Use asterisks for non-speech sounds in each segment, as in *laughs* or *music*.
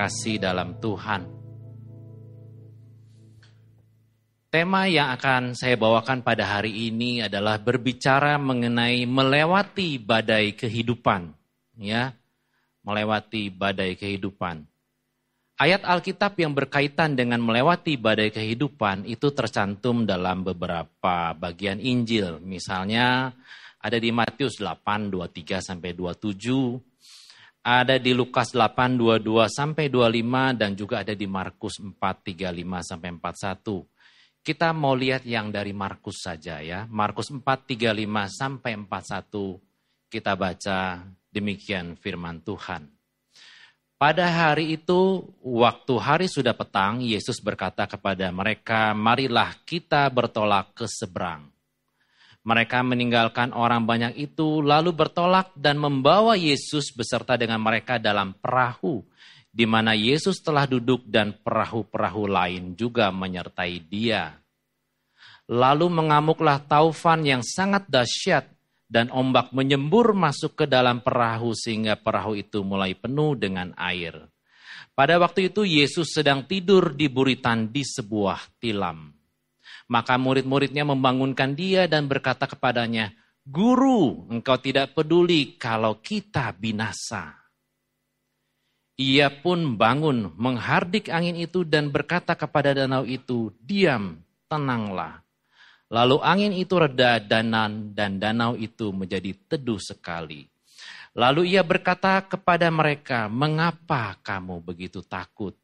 terkasih dalam Tuhan. Tema yang akan saya bawakan pada hari ini adalah berbicara mengenai melewati badai kehidupan, ya. Melewati badai kehidupan. Ayat Alkitab yang berkaitan dengan melewati badai kehidupan itu tercantum dalam beberapa bagian Injil. Misalnya ada di Matius 8, 23 sampai 27, ada di Lukas 8, 22 sampai 25 dan juga ada di Markus 4, 35 sampai 41. Kita mau lihat yang dari Markus saja ya. Markus 4, 35 sampai 41 kita baca demikian firman Tuhan. Pada hari itu, waktu hari sudah petang, Yesus berkata kepada mereka, marilah kita bertolak ke seberang. Mereka meninggalkan orang banyak itu, lalu bertolak dan membawa Yesus beserta dengan mereka dalam perahu, di mana Yesus telah duduk dan perahu-perahu lain juga menyertai dia. Lalu mengamuklah taufan yang sangat dahsyat dan ombak menyembur masuk ke dalam perahu sehingga perahu itu mulai penuh dengan air. Pada waktu itu Yesus sedang tidur di buritan di sebuah tilam. Maka murid-muridnya membangunkan dia dan berkata kepadanya, Guru, engkau tidak peduli kalau kita binasa. Ia pun bangun, menghardik angin itu dan berkata kepada danau itu, Diam, tenanglah. Lalu angin itu reda dan, dan danau itu menjadi teduh sekali. Lalu ia berkata kepada mereka, mengapa kamu begitu takut?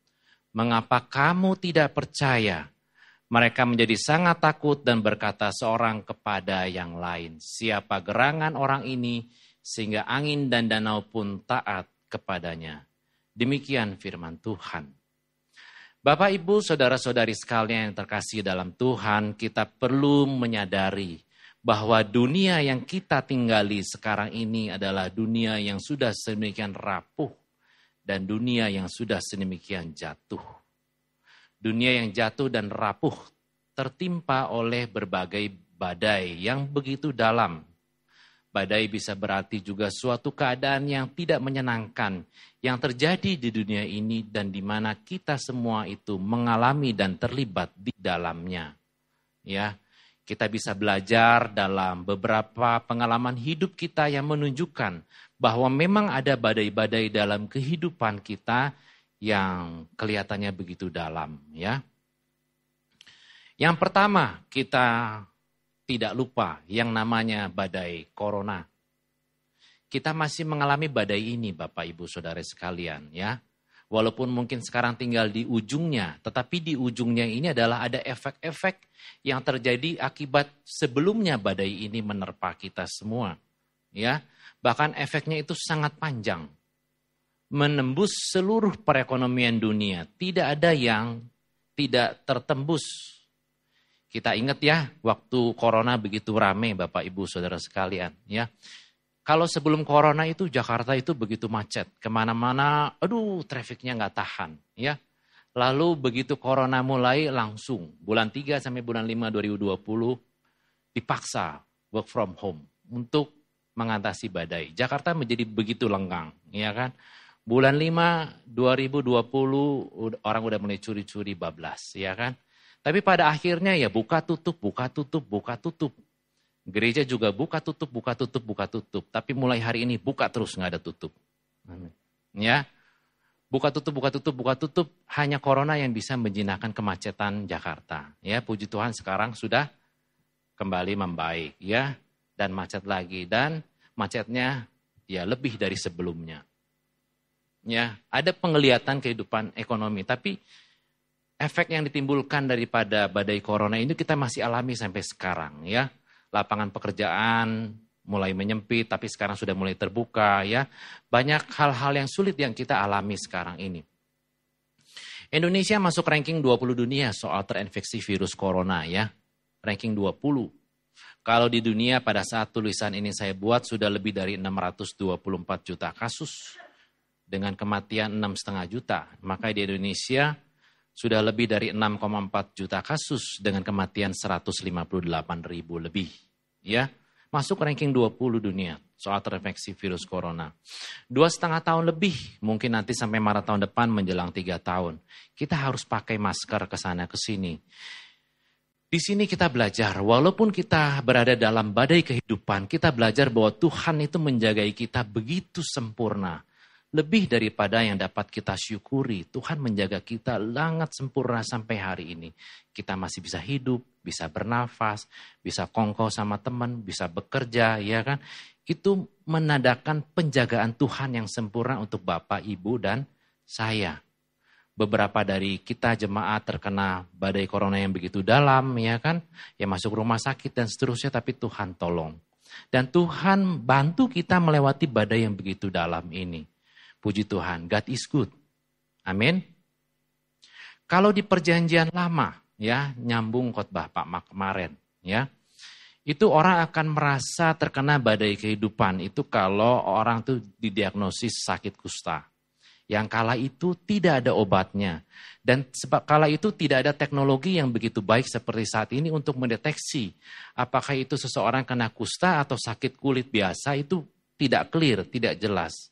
Mengapa kamu tidak percaya? Mereka menjadi sangat takut dan berkata seorang kepada yang lain, siapa gerangan orang ini sehingga angin dan danau pun taat kepadanya. Demikian firman Tuhan. Bapak, Ibu, saudara-saudari sekalian yang terkasih dalam Tuhan, kita perlu menyadari bahwa dunia yang kita tinggali sekarang ini adalah dunia yang sudah sedemikian rapuh dan dunia yang sudah sedemikian jatuh dunia yang jatuh dan rapuh tertimpa oleh berbagai badai yang begitu dalam. Badai bisa berarti juga suatu keadaan yang tidak menyenangkan yang terjadi di dunia ini dan di mana kita semua itu mengalami dan terlibat di dalamnya. Ya, kita bisa belajar dalam beberapa pengalaman hidup kita yang menunjukkan bahwa memang ada badai-badai dalam kehidupan kita yang kelihatannya begitu dalam ya. Yang pertama, kita tidak lupa yang namanya badai corona. Kita masih mengalami badai ini Bapak Ibu Saudara sekalian ya. Walaupun mungkin sekarang tinggal di ujungnya, tetapi di ujungnya ini adalah ada efek-efek yang terjadi akibat sebelumnya badai ini menerpa kita semua. Ya, bahkan efeknya itu sangat panjang menembus seluruh perekonomian dunia. Tidak ada yang tidak tertembus. Kita ingat ya, waktu corona begitu rame Bapak Ibu Saudara sekalian. ya. Kalau sebelum corona itu Jakarta itu begitu macet. Ke mana-mana, aduh trafiknya nggak tahan. ya. Lalu begitu corona mulai langsung, bulan 3 sampai bulan 5 2020, dipaksa work from home untuk mengatasi badai. Jakarta menjadi begitu lenggang, ya kan? Bulan 5 2020 orang udah mulai curi-curi bablas, ya kan? Tapi pada akhirnya ya buka tutup, buka tutup, buka tutup. Gereja juga buka tutup, buka tutup, buka tutup. Tapi mulai hari ini buka terus nggak ada tutup. Ya, buka tutup, buka tutup, buka tutup. Hanya corona yang bisa menjinakkan kemacetan Jakarta. Ya, puji Tuhan sekarang sudah kembali membaik, ya, dan macet lagi dan macetnya ya lebih dari sebelumnya ya ada penglihatan kehidupan ekonomi, tapi efek yang ditimbulkan daripada badai corona ini kita masih alami sampai sekarang ya. Lapangan pekerjaan mulai menyempit tapi sekarang sudah mulai terbuka ya. Banyak hal-hal yang sulit yang kita alami sekarang ini. Indonesia masuk ranking 20 dunia soal terinfeksi virus corona ya. Ranking 20. Kalau di dunia pada saat tulisan ini saya buat sudah lebih dari 624 juta kasus dengan kematian 6,5 juta. Maka di Indonesia sudah lebih dari 6,4 juta kasus dengan kematian 158 ribu lebih. Ya, masuk ranking 20 dunia. soal terinfeksi virus corona. Dua setengah tahun lebih, mungkin nanti sampai Maret tahun depan menjelang tiga tahun. Kita harus pakai masker ke sana ke sini. Di sini kita belajar, walaupun kita berada dalam badai kehidupan, kita belajar bahwa Tuhan itu menjagai kita begitu sempurna. Lebih daripada yang dapat kita syukuri, Tuhan menjaga kita sangat sempurna sampai hari ini. Kita masih bisa hidup, bisa bernafas, bisa kongko sama teman, bisa bekerja, ya kan? Itu menandakan penjagaan Tuhan yang sempurna untuk Bapak, Ibu, dan saya. Beberapa dari kita jemaat terkena badai corona yang begitu dalam, ya kan? Yang masuk rumah sakit dan seterusnya, tapi Tuhan tolong. Dan Tuhan bantu kita melewati badai yang begitu dalam ini. Puji Tuhan, God is good. Amin. Kalau di perjanjian lama, ya nyambung khotbah Pak Mak kemarin, ya itu orang akan merasa terkena badai kehidupan itu kalau orang tuh didiagnosis sakit kusta. Yang kala itu tidak ada obatnya. Dan sebab kala itu tidak ada teknologi yang begitu baik seperti saat ini untuk mendeteksi apakah itu seseorang kena kusta atau sakit kulit biasa itu tidak clear, tidak jelas.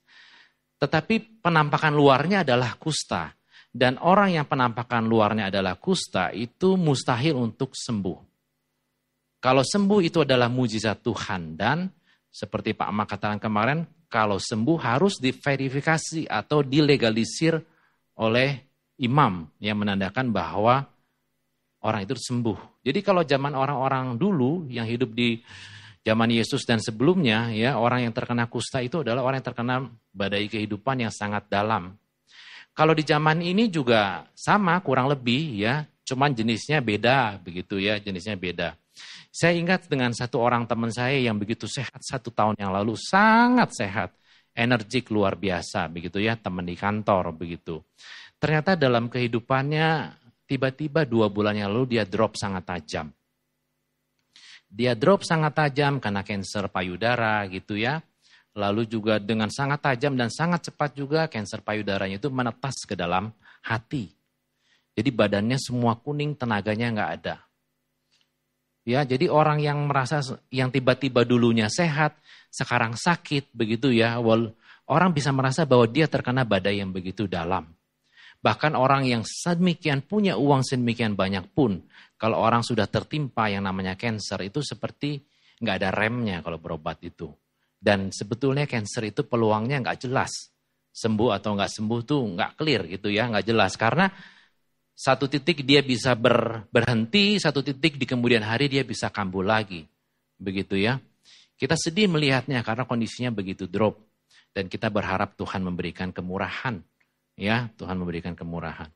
Tetapi penampakan luarnya adalah kusta. Dan orang yang penampakan luarnya adalah kusta itu mustahil untuk sembuh. Kalau sembuh itu adalah mujizat Tuhan. Dan seperti Pak Mak katakan kemarin, kalau sembuh harus diverifikasi atau dilegalisir oleh imam yang menandakan bahwa orang itu sembuh. Jadi kalau zaman orang-orang dulu yang hidup di zaman Yesus dan sebelumnya ya orang yang terkena kusta itu adalah orang yang terkena badai kehidupan yang sangat dalam. Kalau di zaman ini juga sama kurang lebih ya, cuman jenisnya beda begitu ya, jenisnya beda. Saya ingat dengan satu orang teman saya yang begitu sehat satu tahun yang lalu, sangat sehat, energik luar biasa begitu ya, teman di kantor begitu. Ternyata dalam kehidupannya tiba-tiba dua bulan yang lalu dia drop sangat tajam dia drop sangat tajam karena kanker payudara gitu ya. Lalu juga dengan sangat tajam dan sangat cepat juga kanker payudaranya itu menetas ke dalam hati. Jadi badannya semua kuning, tenaganya nggak ada. Ya, jadi orang yang merasa yang tiba-tiba dulunya sehat, sekarang sakit begitu ya. Orang bisa merasa bahwa dia terkena badai yang begitu dalam. Bahkan orang yang sedemikian punya uang sedemikian banyak pun, kalau orang sudah tertimpa yang namanya cancer itu seperti nggak ada remnya kalau berobat itu. Dan sebetulnya cancer itu peluangnya nggak jelas. Sembuh atau nggak sembuh tuh nggak clear gitu ya, nggak jelas. Karena satu titik dia bisa ber, berhenti, satu titik di kemudian hari dia bisa kambuh lagi. Begitu ya. Kita sedih melihatnya karena kondisinya begitu drop. Dan kita berharap Tuhan memberikan kemurahan Ya, Tuhan memberikan kemurahan.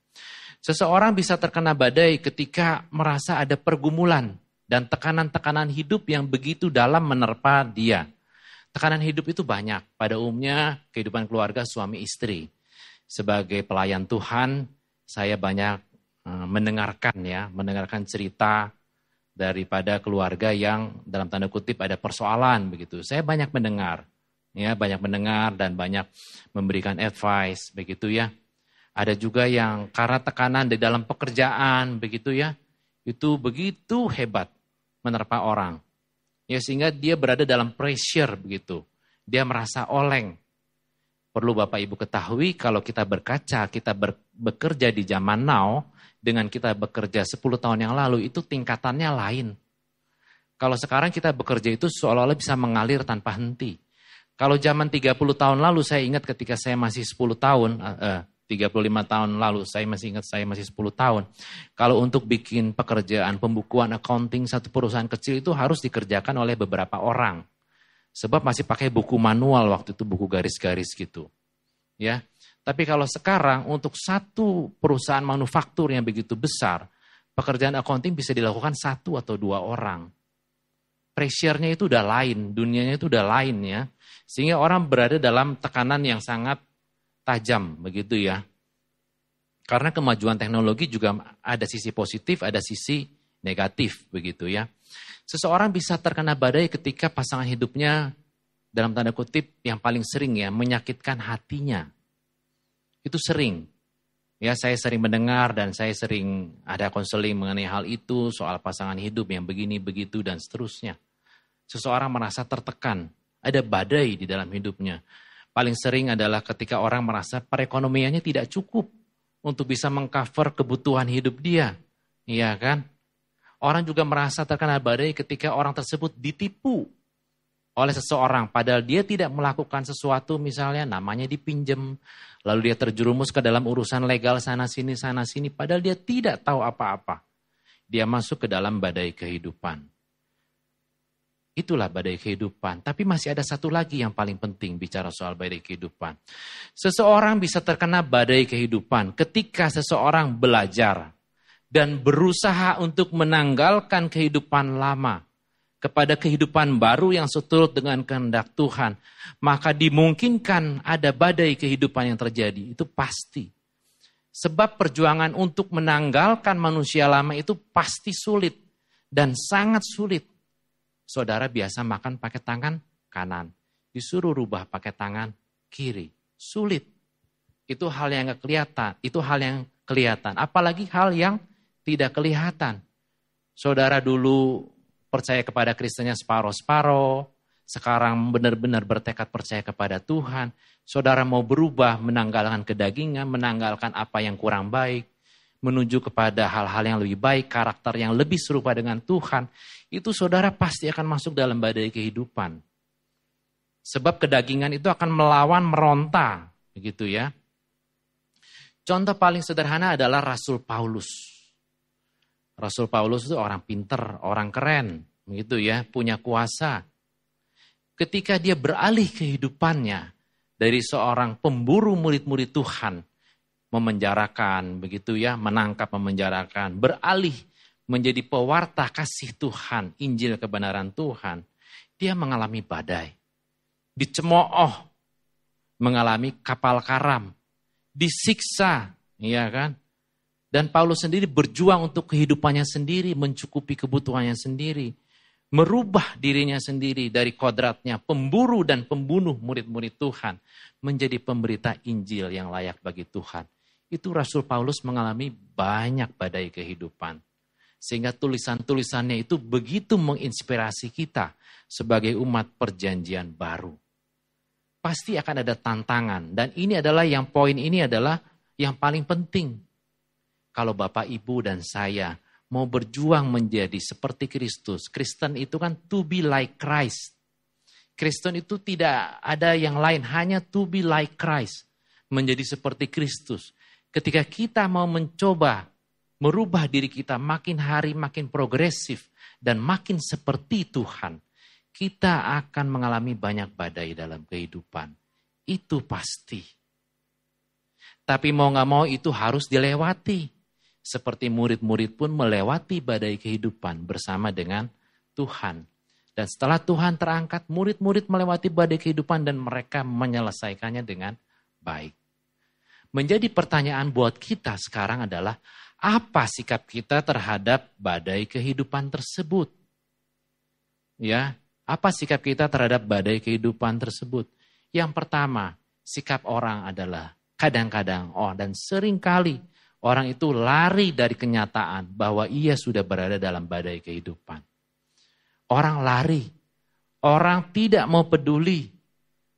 Seseorang bisa terkena badai ketika merasa ada pergumulan dan tekanan-tekanan hidup yang begitu dalam menerpa dia. Tekanan hidup itu banyak. Pada umumnya kehidupan keluarga suami istri. Sebagai pelayan Tuhan, saya banyak eh, mendengarkan ya, mendengarkan cerita daripada keluarga yang dalam tanda kutip ada persoalan begitu. Saya banyak mendengar ya banyak mendengar dan banyak memberikan advice begitu ya. Ada juga yang karena tekanan di dalam pekerjaan begitu ya, itu begitu hebat menerpa orang. Ya sehingga dia berada dalam pressure begitu. Dia merasa oleng. Perlu Bapak Ibu ketahui kalau kita berkaca, kita ber, bekerja di zaman now dengan kita bekerja 10 tahun yang lalu itu tingkatannya lain. Kalau sekarang kita bekerja itu seolah-olah bisa mengalir tanpa henti. Kalau zaman 30 tahun lalu saya ingat ketika saya masih 10 tahun, eh, 35 tahun lalu saya masih ingat saya masih 10 tahun. Kalau untuk bikin pekerjaan pembukuan accounting satu perusahaan kecil itu harus dikerjakan oleh beberapa orang. Sebab masih pakai buku manual waktu itu buku garis-garis gitu. Ya. Tapi kalau sekarang untuk satu perusahaan manufaktur yang begitu besar, pekerjaan accounting bisa dilakukan satu atau dua orang pressure-nya itu udah lain, dunianya itu udah lain ya. Sehingga orang berada dalam tekanan yang sangat tajam begitu ya. Karena kemajuan teknologi juga ada sisi positif, ada sisi negatif begitu ya. Seseorang bisa terkena badai ketika pasangan hidupnya dalam tanda kutip yang paling sering ya menyakitkan hatinya. Itu sering. Ya, saya sering mendengar dan saya sering ada konseling mengenai hal itu, soal pasangan hidup yang begini, begitu, dan seterusnya seseorang merasa tertekan ada badai di dalam hidupnya. Paling sering adalah ketika orang merasa perekonomiannya tidak cukup untuk bisa mengcover kebutuhan hidup dia. Iya kan? Orang juga merasa terkena badai ketika orang tersebut ditipu oleh seseorang padahal dia tidak melakukan sesuatu misalnya namanya dipinjam lalu dia terjerumus ke dalam urusan legal sana sini sana sini padahal dia tidak tahu apa-apa dia masuk ke dalam badai kehidupan itulah badai kehidupan tapi masih ada satu lagi yang paling penting bicara soal badai kehidupan seseorang bisa terkena badai kehidupan ketika seseorang belajar dan berusaha untuk menanggalkan kehidupan lama kepada kehidupan baru yang seturut dengan kehendak Tuhan, maka dimungkinkan ada badai kehidupan yang terjadi. Itu pasti. Sebab perjuangan untuk menanggalkan manusia lama itu pasti sulit dan sangat sulit. Saudara biasa makan pakai tangan kanan, disuruh rubah pakai tangan kiri. Sulit. Itu hal yang gak kelihatan, itu hal yang kelihatan. Apalagi hal yang tidak kelihatan. Saudara dulu percaya kepada Kristennya separoh-separoh, sekarang benar-benar bertekad percaya kepada Tuhan, saudara mau berubah, menanggalkan kedagingan, menanggalkan apa yang kurang baik, menuju kepada hal-hal yang lebih baik, karakter yang lebih serupa dengan Tuhan, itu saudara pasti akan masuk dalam badai kehidupan. Sebab kedagingan itu akan melawan meronta, begitu ya. Contoh paling sederhana adalah Rasul Paulus. Rasul Paulus itu orang pinter, orang keren, begitu ya, punya kuasa. Ketika dia beralih kehidupannya dari seorang pemburu murid-murid Tuhan, memenjarakan, begitu ya, menangkap, memenjarakan, beralih menjadi pewarta kasih Tuhan, Injil kebenaran Tuhan, dia mengalami badai, dicemooh, mengalami kapal karam, disiksa, iya kan? Dan Paulus sendiri berjuang untuk kehidupannya sendiri, mencukupi kebutuhannya sendiri. Merubah dirinya sendiri dari kodratnya pemburu dan pembunuh murid-murid Tuhan. Menjadi pemberita Injil yang layak bagi Tuhan. Itu Rasul Paulus mengalami banyak badai kehidupan. Sehingga tulisan-tulisannya itu begitu menginspirasi kita sebagai umat perjanjian baru. Pasti akan ada tantangan. Dan ini adalah yang poin ini adalah yang paling penting kalau Bapak Ibu dan saya mau berjuang menjadi seperti Kristus. Kristen itu kan to be like Christ. Kristen itu tidak ada yang lain, hanya to be like Christ. Menjadi seperti Kristus. Ketika kita mau mencoba merubah diri kita makin hari makin progresif dan makin seperti Tuhan, kita akan mengalami banyak badai dalam kehidupan. Itu pasti. Tapi mau nggak mau itu harus dilewati seperti murid-murid pun melewati badai kehidupan bersama dengan Tuhan. Dan setelah Tuhan terangkat, murid-murid melewati badai kehidupan dan mereka menyelesaikannya dengan baik. Menjadi pertanyaan buat kita sekarang adalah, apa sikap kita terhadap badai kehidupan tersebut? Ya, apa sikap kita terhadap badai kehidupan tersebut? Yang pertama, sikap orang adalah kadang-kadang, oh dan sering kali Orang itu lari dari kenyataan bahwa ia sudah berada dalam badai kehidupan. Orang lari. Orang tidak mau peduli.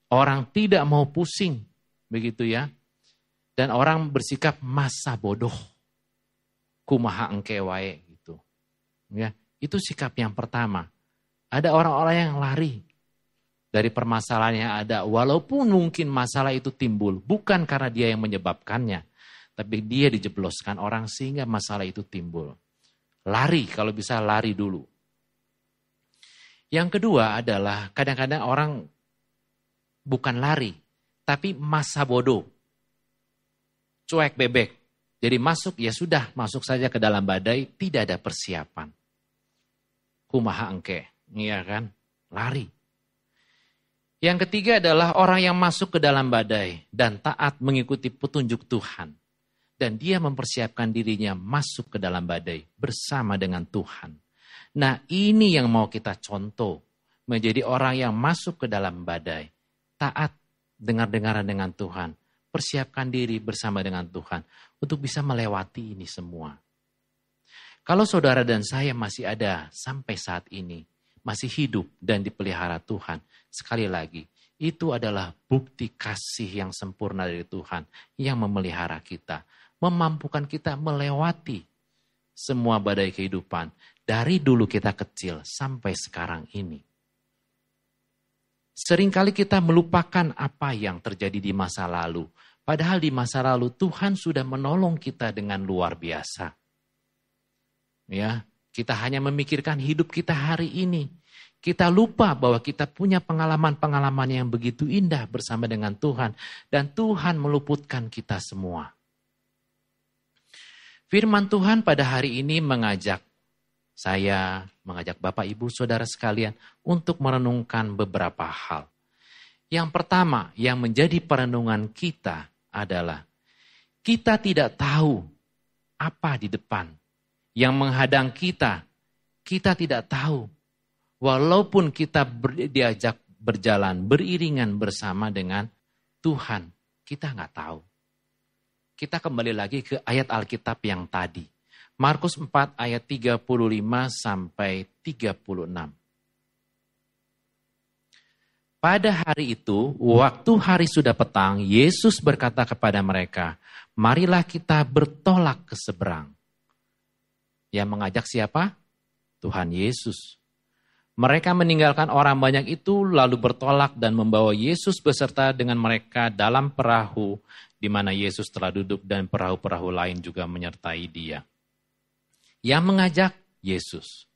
Orang tidak mau pusing. Begitu ya. Dan orang bersikap masa bodoh. Kumaha engkewae gitu. Ya, itu sikap yang pertama. Ada orang-orang yang lari dari permasalahan yang ada walaupun mungkin masalah itu timbul bukan karena dia yang menyebabkannya tapi dia dijebloskan orang sehingga masalah itu timbul. Lari, kalau bisa lari dulu. Yang kedua adalah kadang-kadang orang bukan lari, tapi masa bodoh. Cuek bebek. Jadi masuk, ya sudah, masuk saja ke dalam badai, tidak ada persiapan. Kumaha engke, iya kan? Lari. Yang ketiga adalah orang yang masuk ke dalam badai dan taat mengikuti petunjuk Tuhan dan dia mempersiapkan dirinya masuk ke dalam badai bersama dengan Tuhan. Nah, ini yang mau kita contoh, menjadi orang yang masuk ke dalam badai, taat dengar-dengaran dengan Tuhan, persiapkan diri bersama dengan Tuhan untuk bisa melewati ini semua. Kalau saudara dan saya masih ada sampai saat ini, masih hidup dan dipelihara Tuhan. Sekali lagi, itu adalah bukti kasih yang sempurna dari Tuhan yang memelihara kita, memampukan kita melewati semua badai kehidupan dari dulu kita kecil sampai sekarang ini. Seringkali kita melupakan apa yang terjadi di masa lalu, padahal di masa lalu Tuhan sudah menolong kita dengan luar biasa. Ya, kita hanya memikirkan hidup kita hari ini, kita lupa bahwa kita punya pengalaman-pengalaman yang begitu indah bersama dengan Tuhan. Dan Tuhan meluputkan kita semua. Firman Tuhan pada hari ini mengajak saya, mengajak Bapak Ibu Saudara sekalian untuk merenungkan beberapa hal. Yang pertama yang menjadi perenungan kita adalah kita tidak tahu apa di depan yang menghadang kita. Kita tidak tahu Walaupun kita diajak berjalan beriringan bersama dengan Tuhan, kita nggak tahu. Kita kembali lagi ke ayat Alkitab yang tadi. Markus 4 ayat 35 sampai 36. Pada hari itu, waktu hari sudah petang, Yesus berkata kepada mereka, marilah kita bertolak ke seberang. Yang mengajak siapa? Tuhan Yesus. Mereka meninggalkan orang banyak itu lalu bertolak dan membawa Yesus beserta dengan mereka dalam perahu di mana Yesus telah duduk dan perahu-perahu lain juga menyertai dia. Yang mengajak Yesus.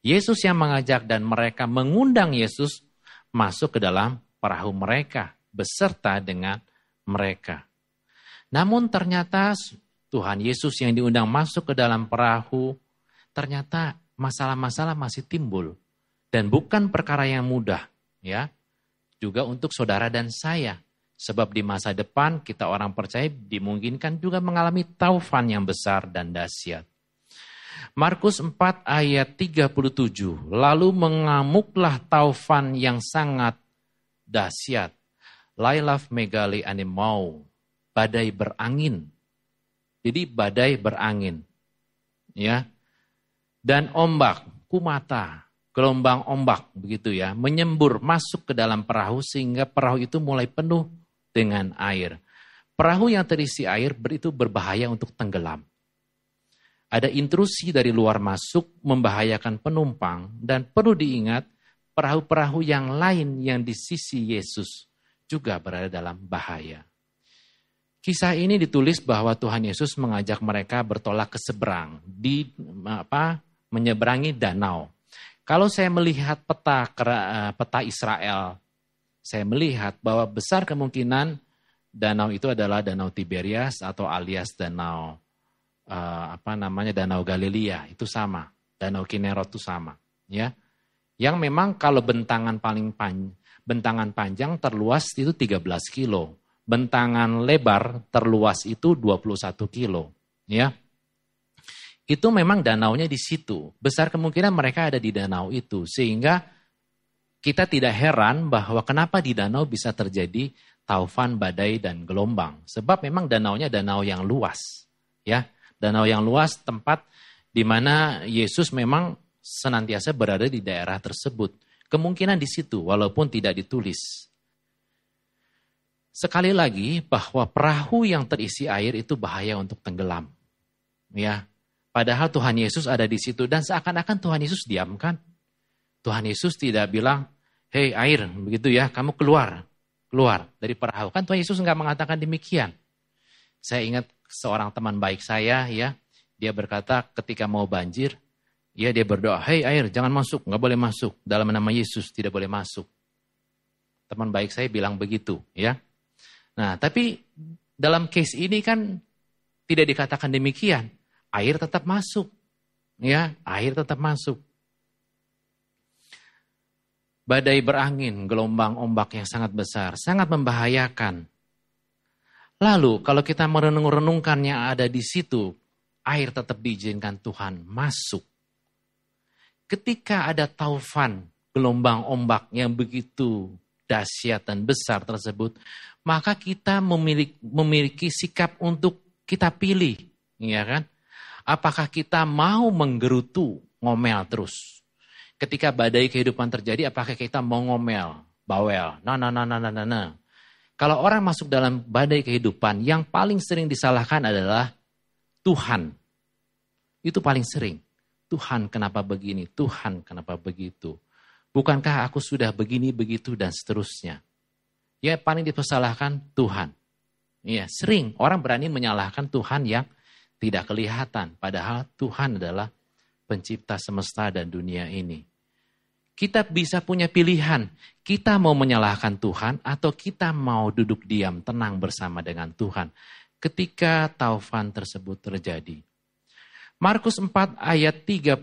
Yesus yang mengajak dan mereka mengundang Yesus masuk ke dalam perahu mereka beserta dengan mereka. Namun ternyata Tuhan Yesus yang diundang masuk ke dalam perahu, ternyata masalah-masalah masih timbul dan bukan perkara yang mudah, ya. Juga untuk saudara dan saya. Sebab di masa depan kita orang percaya dimungkinkan juga mengalami taufan yang besar dan dahsyat. Markus 4 ayat 37. Lalu mengamuklah taufan yang sangat dahsyat. Lailaf megali animau. Badai berangin. Jadi badai berangin. Ya. Dan ombak, kumata, gelombang ombak begitu ya, menyembur masuk ke dalam perahu sehingga perahu itu mulai penuh dengan air. Perahu yang terisi air itu berbahaya untuk tenggelam. Ada intrusi dari luar masuk membahayakan penumpang dan perlu diingat perahu-perahu yang lain yang di sisi Yesus juga berada dalam bahaya. Kisah ini ditulis bahwa Tuhan Yesus mengajak mereka bertolak ke seberang di apa menyeberangi danau. Kalau saya melihat peta eh, peta Israel, saya melihat bahwa besar kemungkinan danau itu adalah danau Tiberias atau alias danau uh, apa namanya danau Galilea itu sama, danau Kinerot itu sama, ya. Yang memang kalau bentangan paling panjang, bentangan panjang terluas itu 13 kilo, bentangan lebar terluas itu 21 kilo, ya itu memang danaunya di situ. Besar kemungkinan mereka ada di danau itu. Sehingga kita tidak heran bahwa kenapa di danau bisa terjadi taufan, badai, dan gelombang. Sebab memang danaunya danau yang luas. ya Danau yang luas tempat di mana Yesus memang senantiasa berada di daerah tersebut. Kemungkinan di situ walaupun tidak ditulis. Sekali lagi bahwa perahu yang terisi air itu bahaya untuk tenggelam. Ya, Padahal Tuhan Yesus ada di situ dan seakan-akan Tuhan Yesus diamkan. Tuhan Yesus tidak bilang, hei air, begitu ya, kamu keluar, keluar dari perahu. Kan Tuhan Yesus nggak mengatakan demikian. Saya ingat seorang teman baik saya, ya, dia berkata ketika mau banjir, ya dia berdoa, hei air, jangan masuk, nggak boleh masuk. Dalam nama Yesus tidak boleh masuk. Teman baik saya bilang begitu, ya. Nah, tapi dalam case ini kan tidak dikatakan demikian air tetap masuk. Ya, air tetap masuk. Badai berangin, gelombang ombak yang sangat besar, sangat membahayakan. Lalu kalau kita merenung-renungkan yang ada di situ, air tetap diizinkan Tuhan masuk. Ketika ada taufan, gelombang ombak yang begitu dahsyat dan besar tersebut, maka kita memiliki, memiliki sikap untuk kita pilih, ya kan? Apakah kita mau menggerutu, ngomel terus? Ketika badai kehidupan terjadi, apakah kita mau ngomel, bawel, nah, nah, nah, nah, nah, nah, nah. Kalau orang masuk dalam badai kehidupan, yang paling sering disalahkan adalah Tuhan. Itu paling sering. Tuhan kenapa begini, Tuhan kenapa begitu. Bukankah aku sudah begini, begitu, dan seterusnya. Ya paling dipersalahkan Tuhan. Ya sering orang berani menyalahkan Tuhan yang tidak kelihatan. Padahal Tuhan adalah pencipta semesta dan dunia ini. Kita bisa punya pilihan. Kita mau menyalahkan Tuhan atau kita mau duduk diam tenang bersama dengan Tuhan ketika taufan tersebut terjadi. Markus 4 ayat 38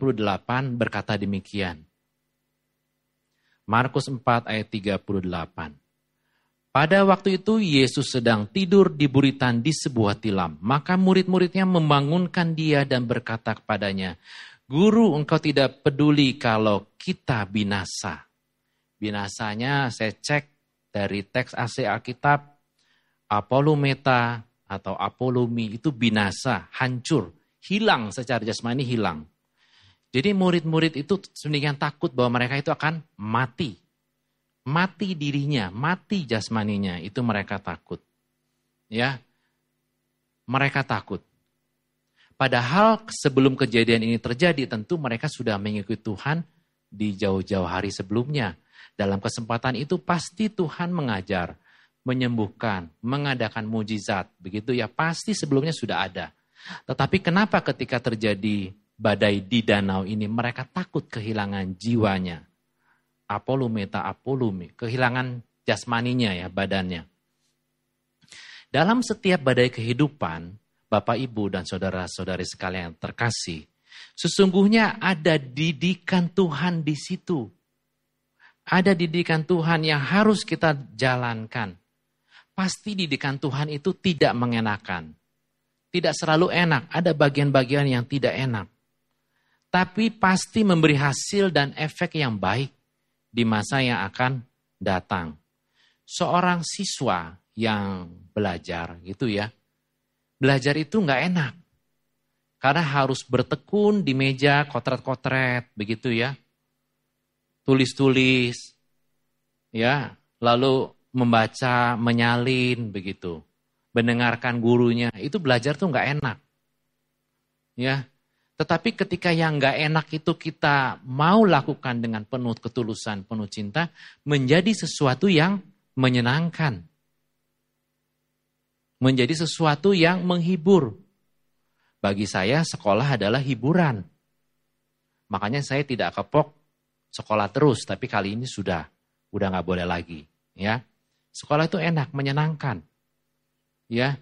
berkata demikian. Markus 4 ayat 38. Pada waktu itu Yesus sedang tidur di buritan di sebuah tilam. Maka murid-muridnya membangunkan dia dan berkata kepadanya, Guru engkau tidak peduli kalau kita binasa. Binasanya saya cek dari teks AC Alkitab, Apolumeta atau Apolumi itu binasa, hancur, hilang secara jasmani hilang. Jadi murid-murid itu sedemikian takut bahwa mereka itu akan mati mati dirinya, mati jasmaninya, itu mereka takut. Ya. Mereka takut. Padahal sebelum kejadian ini terjadi, tentu mereka sudah mengikuti Tuhan di jauh-jauh hari sebelumnya. Dalam kesempatan itu pasti Tuhan mengajar, menyembuhkan, mengadakan mujizat. Begitu ya, pasti sebelumnya sudah ada. Tetapi kenapa ketika terjadi badai di danau ini mereka takut kehilangan jiwanya? apolumeta apolumi, kehilangan jasmaninya ya badannya. Dalam setiap badai kehidupan, Bapak Ibu dan saudara-saudari sekalian yang terkasih, sesungguhnya ada didikan Tuhan di situ. Ada didikan Tuhan yang harus kita jalankan. Pasti didikan Tuhan itu tidak mengenakan. Tidak selalu enak, ada bagian-bagian yang tidak enak. Tapi pasti memberi hasil dan efek yang baik di masa yang akan datang. Seorang siswa yang belajar gitu ya, belajar itu nggak enak. Karena harus bertekun di meja kotret-kotret begitu ya. Tulis-tulis, ya, lalu membaca, menyalin begitu. Mendengarkan gurunya, itu belajar tuh nggak enak. Ya, tetapi ketika yang nggak enak itu kita mau lakukan dengan penuh ketulusan, penuh cinta, menjadi sesuatu yang menyenangkan. Menjadi sesuatu yang menghibur. Bagi saya sekolah adalah hiburan. Makanya saya tidak kepok sekolah terus, tapi kali ini sudah, udah nggak boleh lagi. Ya, sekolah itu enak, menyenangkan. Ya,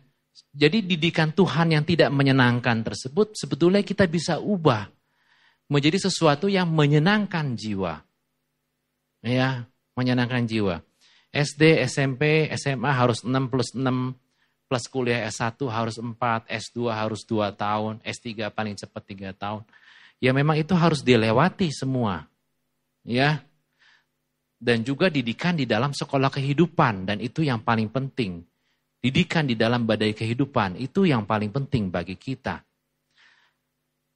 jadi didikan Tuhan yang tidak menyenangkan tersebut sebetulnya kita bisa ubah menjadi sesuatu yang menyenangkan jiwa. Ya, menyenangkan jiwa. SD, SMP, SMA harus 6 plus 6 plus kuliah S1 harus 4, S2 harus 2 tahun, S3 paling cepat 3 tahun. Ya memang itu harus dilewati semua. Ya. Dan juga didikan di dalam sekolah kehidupan dan itu yang paling penting didikan di dalam badai kehidupan itu yang paling penting bagi kita.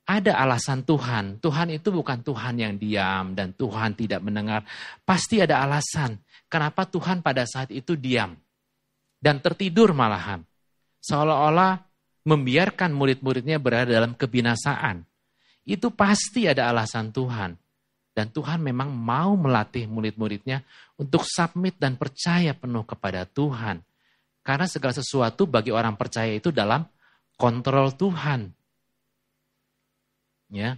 Ada alasan Tuhan. Tuhan itu bukan Tuhan yang diam dan Tuhan tidak mendengar. Pasti ada alasan kenapa Tuhan pada saat itu diam dan tertidur malahan. Seolah-olah membiarkan murid-muridnya berada dalam kebinasaan. Itu pasti ada alasan Tuhan. Dan Tuhan memang mau melatih murid-muridnya untuk submit dan percaya penuh kepada Tuhan karena segala sesuatu bagi orang percaya itu dalam kontrol Tuhan. Ya,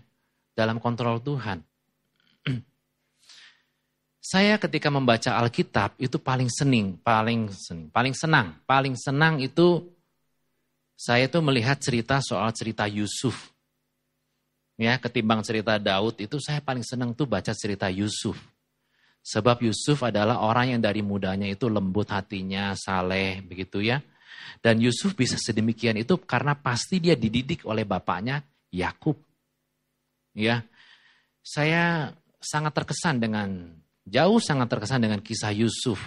dalam kontrol Tuhan. Saya ketika membaca Alkitab itu paling sening, paling sening, paling senang, paling senang itu saya itu melihat cerita soal cerita Yusuf. Ya, ketimbang cerita Daud itu saya paling senang tuh baca cerita Yusuf. Sebab Yusuf adalah orang yang dari mudanya itu lembut hatinya, saleh, begitu ya. Dan Yusuf bisa sedemikian itu karena pasti dia dididik oleh bapaknya Yakub. Ya. Saya sangat terkesan dengan jauh sangat terkesan dengan kisah Yusuf.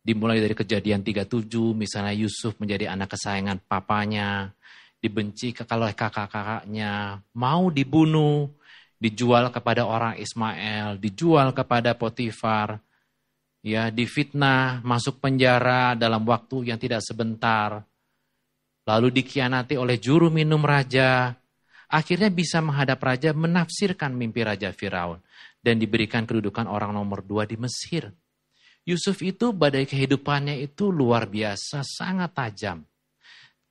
Dimulai dari kejadian 37 misalnya Yusuf menjadi anak kesayangan papanya, dibenci oleh kakak-kakaknya, mau dibunuh, dijual kepada orang Ismail, dijual kepada Potifar, ya difitnah, masuk penjara dalam waktu yang tidak sebentar, lalu dikhianati oleh juru minum raja, akhirnya bisa menghadap raja menafsirkan mimpi raja Firaun dan diberikan kedudukan orang nomor dua di Mesir. Yusuf itu badai kehidupannya itu luar biasa, sangat tajam.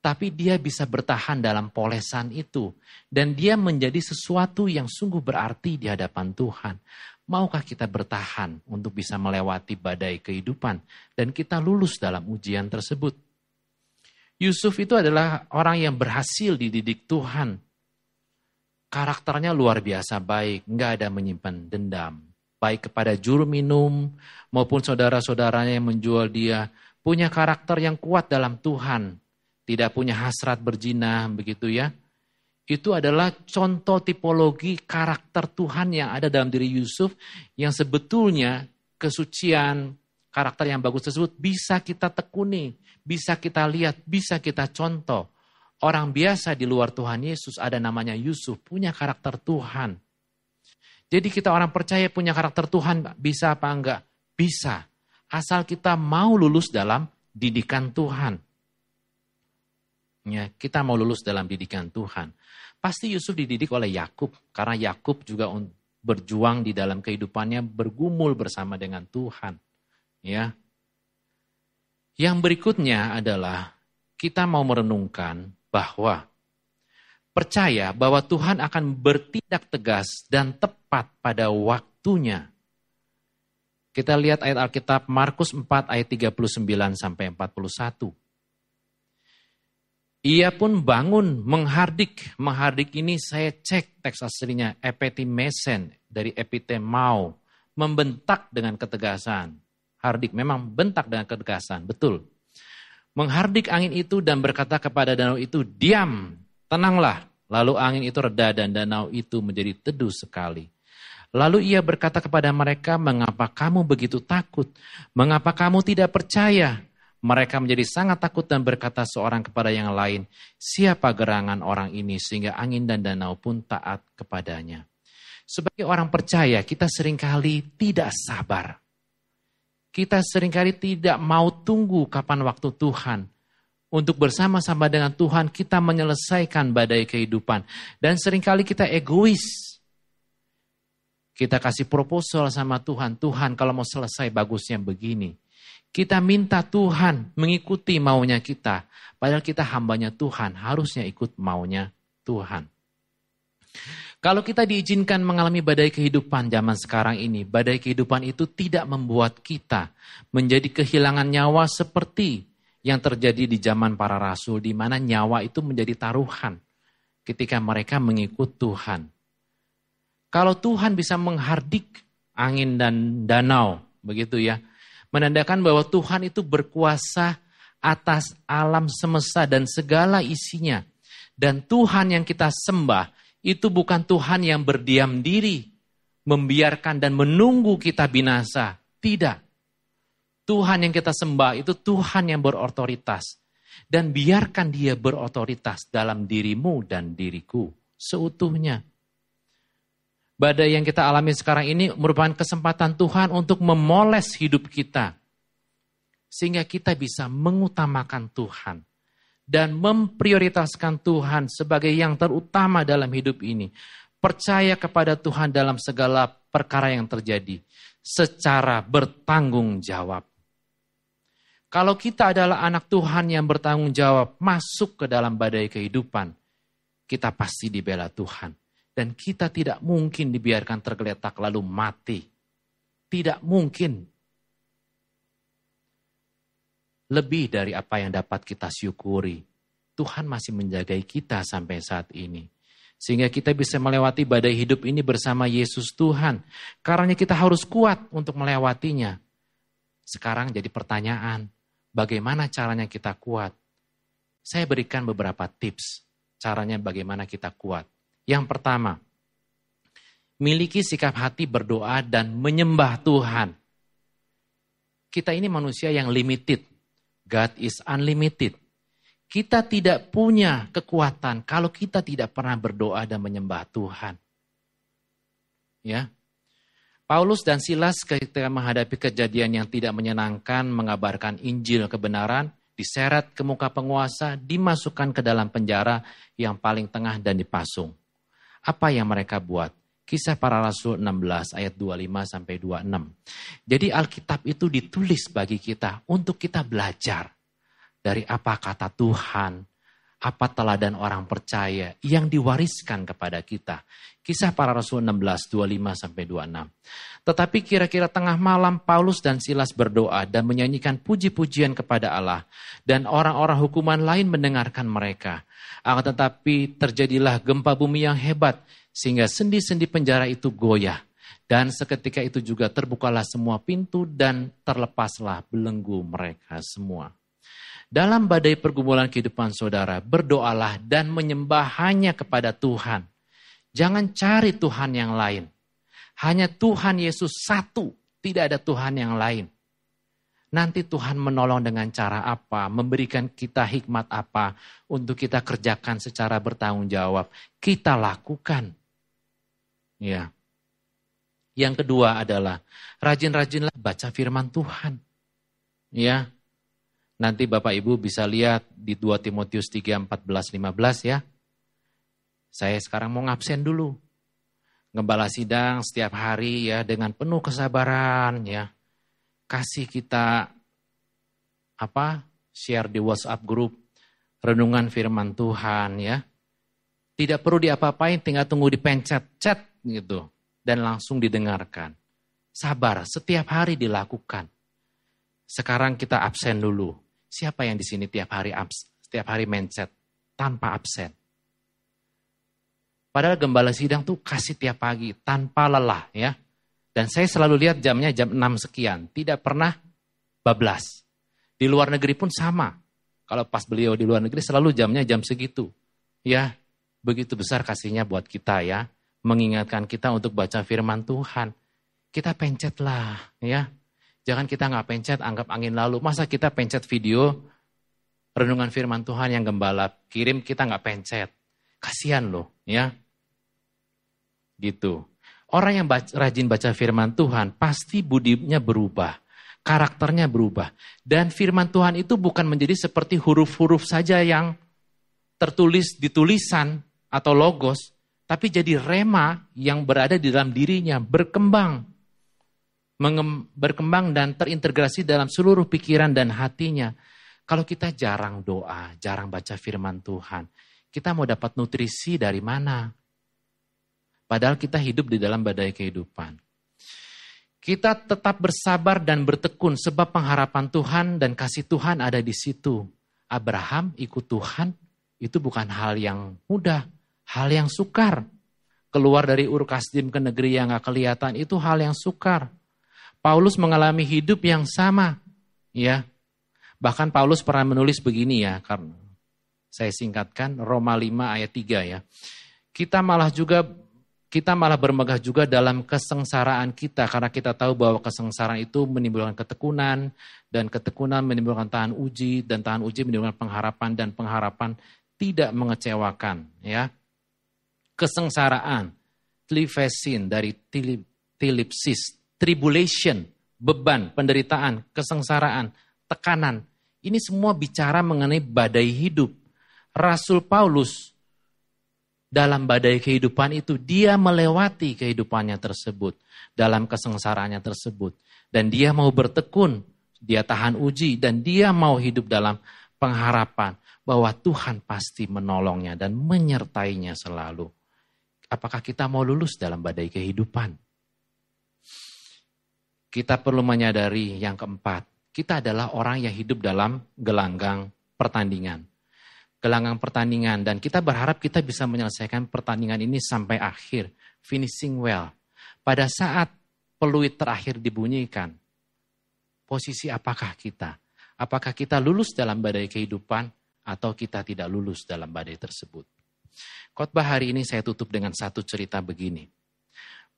Tapi dia bisa bertahan dalam polesan itu. Dan dia menjadi sesuatu yang sungguh berarti di hadapan Tuhan. Maukah kita bertahan untuk bisa melewati badai kehidupan. Dan kita lulus dalam ujian tersebut. Yusuf itu adalah orang yang berhasil dididik Tuhan. Karakternya luar biasa baik, nggak ada menyimpan dendam. Baik kepada juru minum maupun saudara-saudaranya yang menjual dia. Punya karakter yang kuat dalam Tuhan tidak punya hasrat berzina, begitu ya. Itu adalah contoh tipologi karakter Tuhan yang ada dalam diri Yusuf yang sebetulnya kesucian karakter yang bagus tersebut bisa kita tekuni, bisa kita lihat, bisa kita contoh. Orang biasa di luar Tuhan Yesus ada namanya Yusuf, punya karakter Tuhan. Jadi kita orang percaya punya karakter Tuhan bisa apa enggak? Bisa. Asal kita mau lulus dalam didikan Tuhan. Ya, kita mau lulus dalam didikan Tuhan. Pasti Yusuf dididik oleh Yakub karena Yakub juga berjuang di dalam kehidupannya bergumul bersama dengan Tuhan. Ya. Yang berikutnya adalah kita mau merenungkan bahwa percaya bahwa Tuhan akan bertindak tegas dan tepat pada waktunya. Kita lihat ayat Alkitab Markus 4 ayat 39 sampai 41. Ia pun bangun menghardik. Menghardik ini saya cek teks aslinya epitimesen dari epitemau. Membentak dengan ketegasan. Hardik memang bentak dengan ketegasan, betul. Menghardik angin itu dan berkata kepada danau itu, diam, tenanglah. Lalu angin itu reda dan danau itu menjadi teduh sekali. Lalu ia berkata kepada mereka, mengapa kamu begitu takut? Mengapa kamu tidak percaya? Mereka menjadi sangat takut dan berkata seorang kepada yang lain, siapa gerangan orang ini sehingga angin dan danau pun taat kepadanya. Sebagai orang percaya, kita sering kali tidak sabar. Kita sering kali tidak mau tunggu kapan waktu Tuhan. Untuk bersama-sama dengan Tuhan kita menyelesaikan badai kehidupan. Dan sering kali kita egois. Kita kasih proposal sama Tuhan. Tuhan kalau mau selesai bagusnya begini. Kita minta Tuhan mengikuti maunya kita. Padahal kita hambanya Tuhan, harusnya ikut maunya Tuhan. Kalau kita diizinkan mengalami badai kehidupan zaman sekarang ini, badai kehidupan itu tidak membuat kita menjadi kehilangan nyawa seperti yang terjadi di zaman para rasul, di mana nyawa itu menjadi taruhan ketika mereka mengikut Tuhan. Kalau Tuhan bisa menghardik angin dan danau, begitu ya, menandakan bahwa Tuhan itu berkuasa atas alam semesta dan segala isinya. Dan Tuhan yang kita sembah itu bukan Tuhan yang berdiam diri, membiarkan dan menunggu kita binasa. Tidak. Tuhan yang kita sembah itu Tuhan yang berotoritas. Dan biarkan dia berotoritas dalam dirimu dan diriku seutuhnya badai yang kita alami sekarang ini merupakan kesempatan Tuhan untuk memoles hidup kita. Sehingga kita bisa mengutamakan Tuhan. Dan memprioritaskan Tuhan sebagai yang terutama dalam hidup ini. Percaya kepada Tuhan dalam segala perkara yang terjadi. Secara bertanggung jawab. Kalau kita adalah anak Tuhan yang bertanggung jawab masuk ke dalam badai kehidupan, kita pasti dibela Tuhan dan kita tidak mungkin dibiarkan tergeletak lalu mati. Tidak mungkin. Lebih dari apa yang dapat kita syukuri. Tuhan masih menjagai kita sampai saat ini. Sehingga kita bisa melewati badai hidup ini bersama Yesus Tuhan. Karena kita harus kuat untuk melewatinya. Sekarang jadi pertanyaan, bagaimana caranya kita kuat? Saya berikan beberapa tips caranya bagaimana kita kuat. Yang pertama, miliki sikap hati berdoa dan menyembah Tuhan. Kita ini manusia yang limited. God is unlimited. Kita tidak punya kekuatan kalau kita tidak pernah berdoa dan menyembah Tuhan. ya. Paulus dan Silas ketika menghadapi kejadian yang tidak menyenangkan, mengabarkan Injil kebenaran, diseret ke muka penguasa, dimasukkan ke dalam penjara yang paling tengah dan dipasung. Apa yang mereka buat? Kisah para Rasul 16 ayat 25 sampai 26. Jadi Alkitab itu ditulis bagi kita untuk kita belajar dari apa kata Tuhan, apa teladan orang percaya yang diwariskan kepada kita. Kisah para Rasul 16, 25 sampai 26. Tetapi kira-kira tengah malam Paulus dan Silas berdoa dan menyanyikan puji-pujian kepada Allah. Dan orang-orang hukuman lain mendengarkan mereka. Akan tetapi terjadilah gempa bumi yang hebat sehingga sendi-sendi penjara itu goyah. Dan seketika itu juga terbukalah semua pintu dan terlepaslah belenggu mereka semua. Dalam badai pergumulan kehidupan saudara, berdoalah dan menyembah hanya kepada Tuhan. Jangan cari Tuhan yang lain. Hanya Tuhan Yesus satu, tidak ada Tuhan yang lain. Nanti Tuhan menolong dengan cara apa, memberikan kita hikmat apa untuk kita kerjakan secara bertanggung jawab. Kita lakukan. Ya. Yang kedua adalah rajin-rajinlah baca firman Tuhan. Ya, Nanti Bapak Ibu bisa lihat di 2 Timotius 3, 14, 15 ya. Saya sekarang mau ngabsen dulu. Ngembala sidang setiap hari ya dengan penuh kesabaran ya. Kasih kita apa? Share di WhatsApp grup renungan firman Tuhan ya. Tidak perlu diapa-apain, tinggal tunggu dipencet chat gitu dan langsung didengarkan. Sabar, setiap hari dilakukan. Sekarang kita absen dulu. Siapa yang di sini tiap hari abs, setiap hari mindset tanpa absen? Padahal gembala sidang tuh kasih tiap pagi tanpa lelah ya. Dan saya selalu lihat jamnya jam 6 sekian, tidak pernah bablas. Di luar negeri pun sama. Kalau pas beliau di luar negeri selalu jamnya jam segitu. Ya, begitu besar kasihnya buat kita ya. Mengingatkan kita untuk baca firman Tuhan. Kita pencetlah ya. Jangan kita nggak pencet, anggap angin lalu. Masa kita pencet video renungan firman Tuhan yang gembala kirim kita nggak pencet. Kasihan loh, ya. Gitu. Orang yang baca, rajin baca firman Tuhan pasti budinya berubah, karakternya berubah. Dan firman Tuhan itu bukan menjadi seperti huruf-huruf saja yang tertulis di tulisan atau logos, tapi jadi rema yang berada di dalam dirinya, berkembang berkembang dan terintegrasi dalam seluruh pikiran dan hatinya. Kalau kita jarang doa, jarang baca firman Tuhan, kita mau dapat nutrisi dari mana? Padahal kita hidup di dalam badai kehidupan. Kita tetap bersabar dan bertekun sebab pengharapan Tuhan dan kasih Tuhan ada di situ. Abraham ikut Tuhan itu bukan hal yang mudah, hal yang sukar. Keluar dari Ur Kasdim ke negeri yang gak kelihatan itu hal yang sukar. Paulus mengalami hidup yang sama, ya. Bahkan Paulus pernah menulis begini ya, karena saya singkatkan Roma 5 ayat 3 ya. Kita malah juga kita malah bermegah juga dalam kesengsaraan kita karena kita tahu bahwa kesengsaraan itu menimbulkan ketekunan dan ketekunan menimbulkan tahan uji dan tahan uji menimbulkan pengharapan dan pengharapan tidak mengecewakan ya. Kesengsaraan, tlifesin dari tilipsis, tribulation, beban, penderitaan, kesengsaraan, tekanan. Ini semua bicara mengenai badai hidup. Rasul Paulus dalam badai kehidupan itu dia melewati kehidupannya tersebut dalam kesengsaraannya tersebut dan dia mau bertekun, dia tahan uji dan dia mau hidup dalam pengharapan bahwa Tuhan pasti menolongnya dan menyertainya selalu. Apakah kita mau lulus dalam badai kehidupan? Kita perlu menyadari yang keempat, kita adalah orang yang hidup dalam gelanggang pertandingan. Gelanggang pertandingan dan kita berharap kita bisa menyelesaikan pertandingan ini sampai akhir, finishing well. Pada saat peluit terakhir dibunyikan, posisi apakah kita? Apakah kita lulus dalam badai kehidupan atau kita tidak lulus dalam badai tersebut? Khotbah hari ini saya tutup dengan satu cerita begini.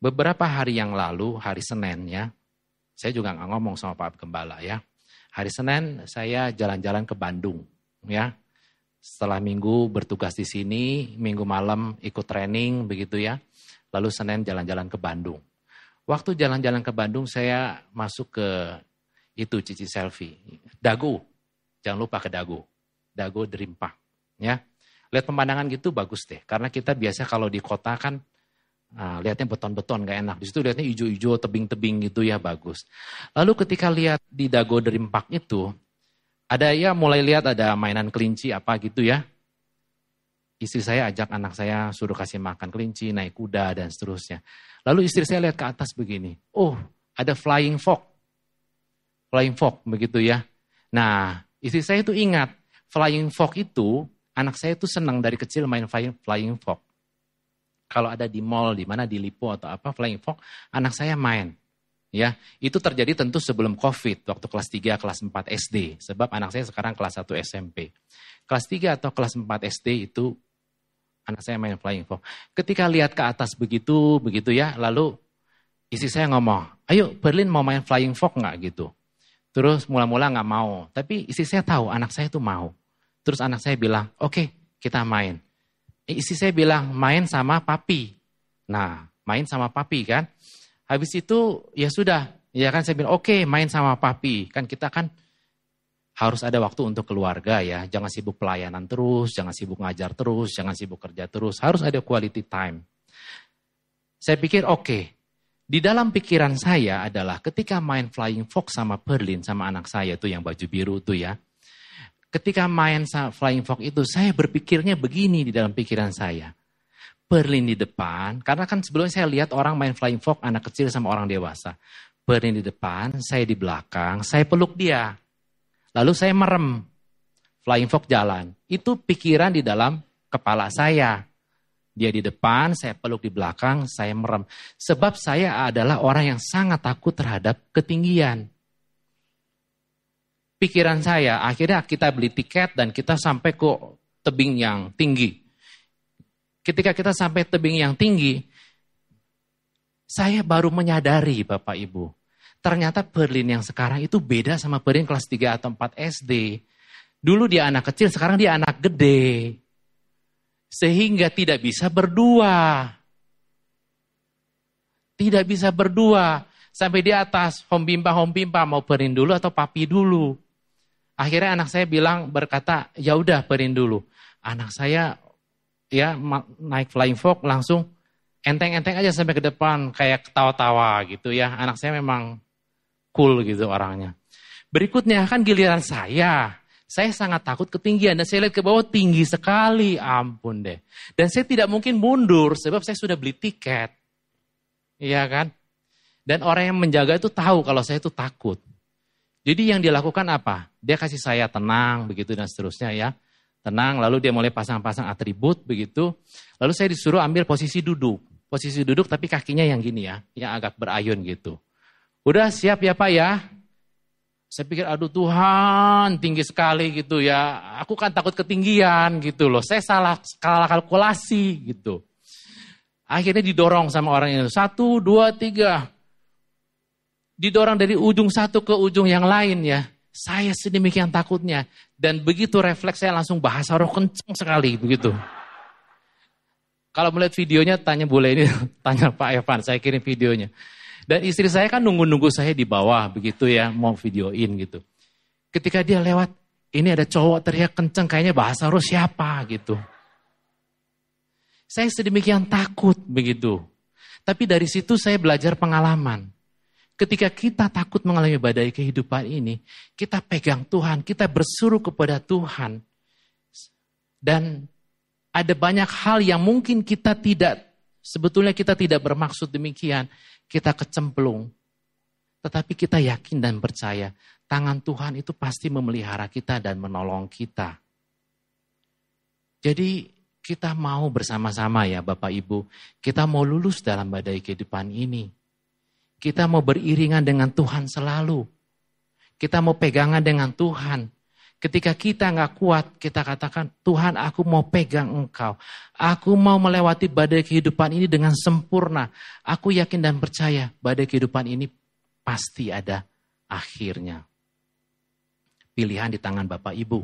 Beberapa hari yang lalu, hari Senin ya, saya juga nggak ngomong sama Pak Gembala ya. Hari Senin saya jalan-jalan ke Bandung ya. Setelah minggu bertugas di sini, minggu malam ikut training begitu ya. lalu Senin jalan-jalan ke Bandung. Waktu jalan-jalan ke Bandung saya masuk ke itu cici selfie. Dago, jangan lupa ke Dago. Dago Dream Park. Ya. Lihat pemandangan gitu bagus deh. Karena kita biasa kalau di kota kan Nah, lihatnya beton-beton gak enak. Di situ lihatnya hijau-hijau, tebing-tebing gitu ya bagus. Lalu ketika lihat di Dago Dream Park itu, ada ya mulai lihat ada mainan kelinci apa gitu ya. Istri saya ajak anak saya suruh kasih makan kelinci, naik kuda dan seterusnya. Lalu istri saya lihat ke atas begini. Oh, ada flying fox. Flying fox begitu ya. Nah, istri saya itu ingat, flying fox itu anak saya itu senang dari kecil main flying, flying fox. Kalau ada di mall, di mana di Lipo atau apa flying fox, anak saya main. Ya, itu terjadi tentu sebelum Covid, waktu kelas 3, kelas 4 SD. Sebab anak saya sekarang kelas 1 SMP. Kelas 3 atau kelas 4 SD itu anak saya main flying fox. Ketika lihat ke atas begitu, begitu ya, lalu istri saya ngomong, ayo Berlin mau main flying fox nggak gitu. Terus mula-mula nggak mau, tapi istri saya tahu anak saya itu mau. Terus anak saya bilang, oke okay, kita main. Istri saya bilang, main sama papi. Nah, main sama papi kan. Habis itu ya sudah, ya kan saya bilang oke okay, main sama papi. Kan kita kan harus ada waktu untuk keluarga ya. Jangan sibuk pelayanan terus, jangan sibuk ngajar terus, jangan sibuk kerja terus. Harus ada quality time. Saya pikir oke. Okay. Di dalam pikiran saya adalah ketika main Flying Fox sama Berlin sama anak saya tuh yang baju biru tuh ya. Ketika main Flying Fox itu saya berpikirnya begini di dalam pikiran saya. Berlin di depan, karena kan sebelumnya saya lihat orang main flying fox anak kecil sama orang dewasa. Berlin di depan, saya di belakang, saya peluk dia. Lalu saya merem. Flying fox jalan. Itu pikiran di dalam kepala saya. Dia di depan, saya peluk di belakang, saya merem. Sebab saya adalah orang yang sangat takut terhadap ketinggian. Pikiran saya, akhirnya kita beli tiket dan kita sampai ke tebing yang tinggi ketika kita sampai tebing yang tinggi, saya baru menyadari Bapak Ibu. Ternyata Berlin yang sekarang itu beda sama Berlin kelas 3 atau 4 SD. Dulu dia anak kecil, sekarang dia anak gede. Sehingga tidak bisa berdua. Tidak bisa berdua. Sampai di atas, hom bimpa, hom bimpa, mau Berlin dulu atau papi dulu. Akhirnya anak saya bilang, berkata, ya udah Berlin dulu. Anak saya ya naik flying fox langsung enteng-enteng aja sampai ke depan kayak ketawa-tawa gitu ya. Anak saya memang cool gitu orangnya. Berikutnya kan giliran saya. Saya sangat takut ketinggian dan saya lihat ke bawah tinggi sekali, ampun deh. Dan saya tidak mungkin mundur sebab saya sudah beli tiket. Iya kan? Dan orang yang menjaga itu tahu kalau saya itu takut. Jadi yang dilakukan apa? Dia kasih saya tenang begitu dan seterusnya ya tenang, lalu dia mulai pasang-pasang atribut begitu. Lalu saya disuruh ambil posisi duduk. Posisi duduk tapi kakinya yang gini ya, yang agak berayun gitu. Udah siap ya Pak ya? Saya pikir aduh Tuhan tinggi sekali gitu ya. Aku kan takut ketinggian gitu loh. Saya salah salah kalkulasi gitu. Akhirnya didorong sama orang itu. Satu, dua, tiga. Didorong dari ujung satu ke ujung yang lain ya. Saya sedemikian takutnya. Dan begitu refleks saya langsung bahasa roh kenceng sekali begitu. Kalau melihat videonya tanya boleh ini, *laughs* tanya Pak Evan, saya kirim videonya. Dan istri saya kan nunggu-nunggu saya di bawah begitu ya, mau videoin gitu. Ketika dia lewat, ini ada cowok teriak kenceng kayaknya bahasa roh siapa gitu. Saya sedemikian takut begitu. Tapi dari situ saya belajar pengalaman. Ketika kita takut mengalami badai kehidupan ini, kita pegang Tuhan, kita bersuruh kepada Tuhan. Dan ada banyak hal yang mungkin kita tidak, sebetulnya kita tidak bermaksud demikian. Kita kecemplung. Tetapi kita yakin dan percaya, tangan Tuhan itu pasti memelihara kita dan menolong kita. Jadi kita mau bersama-sama ya Bapak Ibu, kita mau lulus dalam badai kehidupan ini. Kita mau beriringan dengan Tuhan selalu. Kita mau pegangan dengan Tuhan. Ketika kita nggak kuat, kita katakan, Tuhan aku mau pegang engkau. Aku mau melewati badai kehidupan ini dengan sempurna. Aku yakin dan percaya badai kehidupan ini pasti ada akhirnya. Pilihan di tangan Bapak Ibu.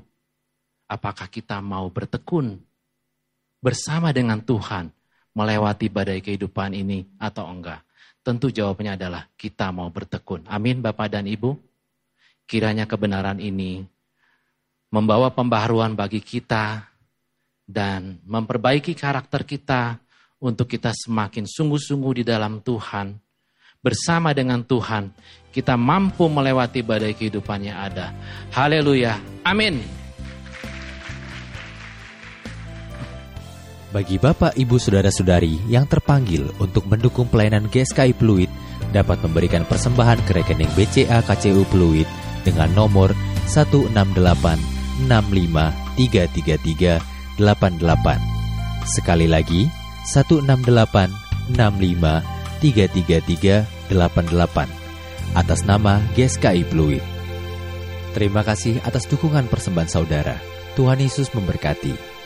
Apakah kita mau bertekun bersama dengan Tuhan, melewati badai kehidupan ini atau enggak? Tentu jawabannya adalah kita mau bertekun. Amin Bapak dan Ibu. Kiranya kebenaran ini membawa pembaharuan bagi kita dan memperbaiki karakter kita untuk kita semakin sungguh-sungguh di dalam Tuhan. Bersama dengan Tuhan, kita mampu melewati badai kehidupan yang ada. Haleluya. Amin. Bagi Bapak, Ibu, Saudara-saudari yang terpanggil untuk mendukung pelayanan GSKI Pluit dapat memberikan persembahan ke rekening BCA KCU Pluit dengan nomor 1686533388. Sekali lagi, 1686533388 atas nama GSKI Pluit. Terima kasih atas dukungan persembahan saudara. Tuhan Yesus memberkati.